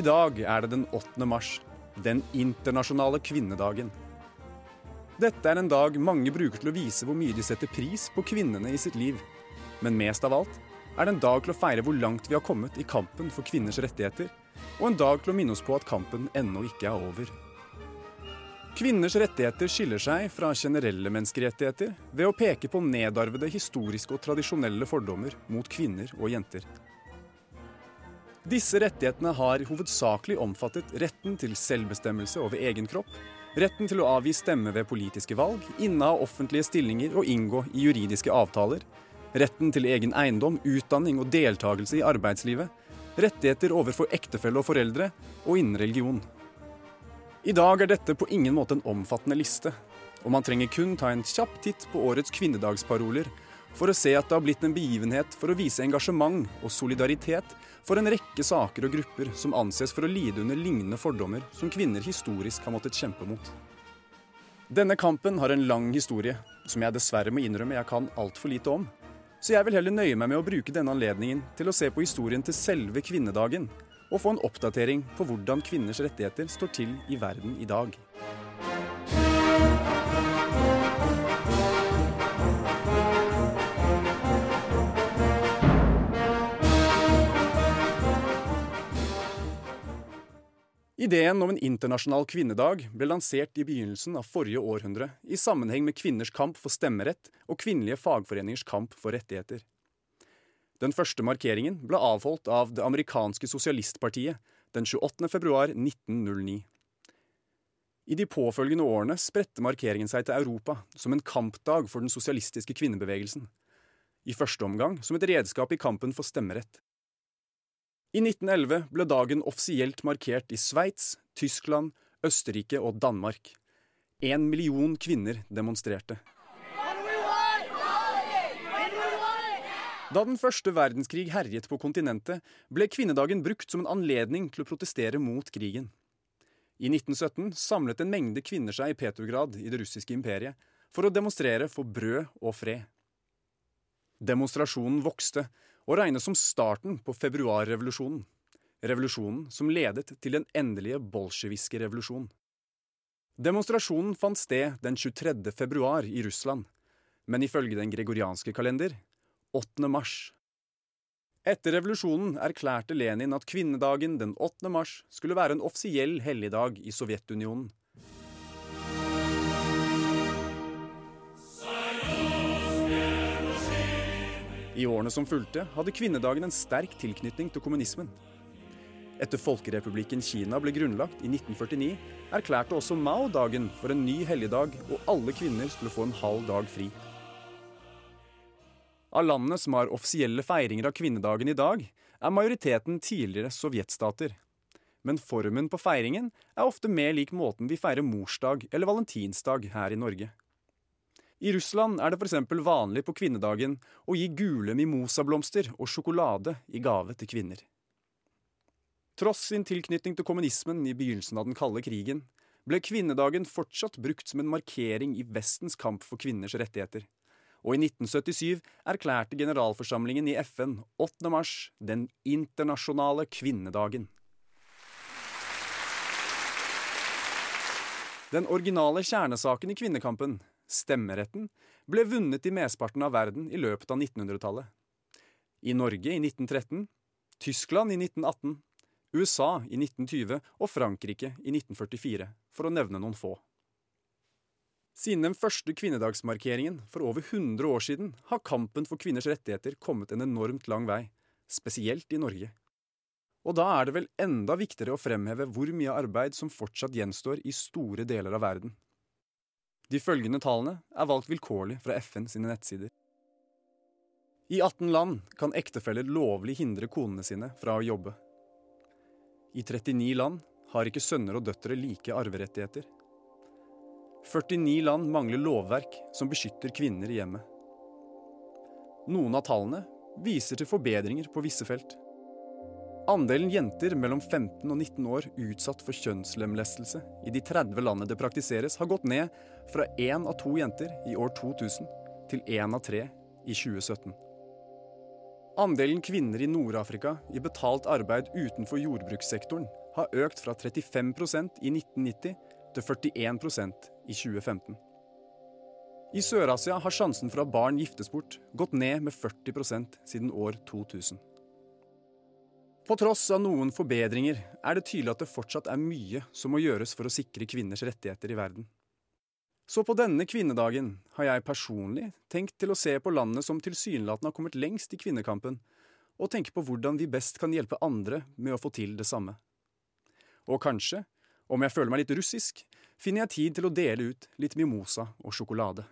I dag er det den 8. mars, den internasjonale kvinnedagen. Dette er en dag mange bruker til å vise hvor mye de setter pris på kvinnene i sitt liv. Men mest av alt er det en dag til å feire hvor langt vi har kommet i kampen for kvinners rettigheter, og en dag til å minne oss på at kampen ennå ikke er over. Kvinners rettigheter skiller seg fra generelle menneskerettigheter ved å peke på nedarvede historiske og tradisjonelle fordommer mot kvinner og jenter. Disse rettighetene har hovedsakelig omfattet retten til selvbestemmelse over egen kropp, retten til å avgi stemme ved politiske valg, inneha offentlige stillinger og inngå i juridiske avtaler, retten til egen eiendom, utdanning og deltakelse i arbeidslivet, rettigheter overfor ektefelle og foreldre, og innen religion. I dag er dette på ingen måte en omfattende liste, og man trenger kun ta en kjapp titt på årets kvinnedagsparoler for å se at det har blitt en begivenhet for å vise engasjement og solidaritet for en rekke saker og grupper som anses for å lide under lignende fordommer som kvinner historisk har måttet kjempe mot. Denne kampen har en lang historie, som jeg dessverre må innrømme jeg kan altfor lite om. Så jeg vil heller nøye meg med å bruke denne anledningen til å se på historien til selve kvinnedagen, og få en oppdatering på hvordan kvinners rettigheter står til i verden i dag. Ideen om en internasjonal kvinnedag ble lansert i begynnelsen av forrige århundre i sammenheng med kvinners kamp for stemmerett og kvinnelige fagforeningers kamp for rettigheter. Den første markeringen ble avholdt av det amerikanske sosialistpartiet den 28. februar 1909. I de påfølgende årene spredte markeringen seg til Europa som en kampdag for den sosialistiske kvinnebevegelsen. I første omgang som et redskap i kampen for stemmerett. I 1911 ble dagen offisielt markert i Sveits, Tyskland, Østerrike og Danmark. En million kvinner demonstrerte. Da den første verdenskrig herjet på kontinentet, ble kvinnedagen brukt som en anledning til å protestere mot krigen. I 1917 samlet en mengde kvinner seg i Petrograd i det russiske imperiet for å demonstrere for brød og fred. Demonstrasjonen vokste, og regnes som starten på februarrevolusjonen. Revolusjonen som ledet til den endelige bolsjeviske revolusjon. Demonstrasjonen fant sted den 23. februar i Russland, men ifølge den gregorianske kalender 8. mars. Etter revolusjonen erklærte Lenin at kvinnedagen den 8. mars skulle være en offisiell helligdag i Sovjetunionen. I årene som fulgte, hadde kvinnedagen en sterk tilknytning til kommunismen. Etter Folkerepublikken Kina ble grunnlagt i 1949, erklærte også Mao dagen for en ny helligdag, og alle kvinner skulle få en halv dag fri. Av landene som har offisielle feiringer av kvinnedagen i dag, er majoriteten tidligere sovjetstater. Men formen på feiringen er ofte mer lik måten vi feirer morsdag eller valentinsdag her i Norge. I Russland er det f.eks. vanlig på kvinnedagen å gi gule mimosablomster og sjokolade i gave til kvinner. Tross sin tilknytning til kommunismen i begynnelsen av den kalde krigen, ble kvinnedagen fortsatt brukt som en markering i Vestens kamp for kvinners rettigheter. Og i 1977 erklærte generalforsamlingen i FN 8. mars den internasjonale kvinnedagen. Den originale kjernesaken i kvinnekampen stemmeretten, ble vunnet i mesteparten av verden i løpet av 1900-tallet. I Norge i 1913, Tyskland i 1918, USA i 1920 og Frankrike i 1944, for å nevne noen få. Siden den første kvinnedagsmarkeringen for over 100 år siden har kampen for kvinners rettigheter kommet en enormt lang vei, spesielt i Norge. Og da er det vel enda viktigere å fremheve hvor mye arbeid som fortsatt gjenstår i store deler av verden. De følgende tallene er valgt vilkårlig fra FN sine nettsider. I 18 land kan ektefeller lovlig hindre konene sine fra å jobbe. I 39 land har ikke sønner og døtre like arverettigheter. 49 land mangler lovverk som beskytter kvinner i hjemmet. Noen av tallene viser til forbedringer på visse felt. Andelen jenter mellom 15 og 19 år utsatt for kjønnslemlestelse i de 30 landene det praktiseres, har gått ned fra én av to jenter i år 2000 til én av tre i 2017. Andelen kvinner i Nord-Afrika i betalt arbeid utenfor jordbrukssektoren har økt fra 35% i 1990 til 41% i 2015. I Sør-Asia har sjansen for at barn giftes bort gått ned med 40% siden år 2000. På tross av noen forbedringer er det tydelig at det fortsatt er mye som må gjøres for å sikre kvinners rettigheter i verden. Så på denne kvinnedagen har jeg personlig tenkt til å se på landet som tilsynelatende har kommet lengst i kvinnekampen, og tenke på hvordan vi best kan hjelpe andre med å få til det samme. Og kanskje, om jeg føler meg litt russisk, finner jeg tid til å dele ut litt mimosa og sjokolade.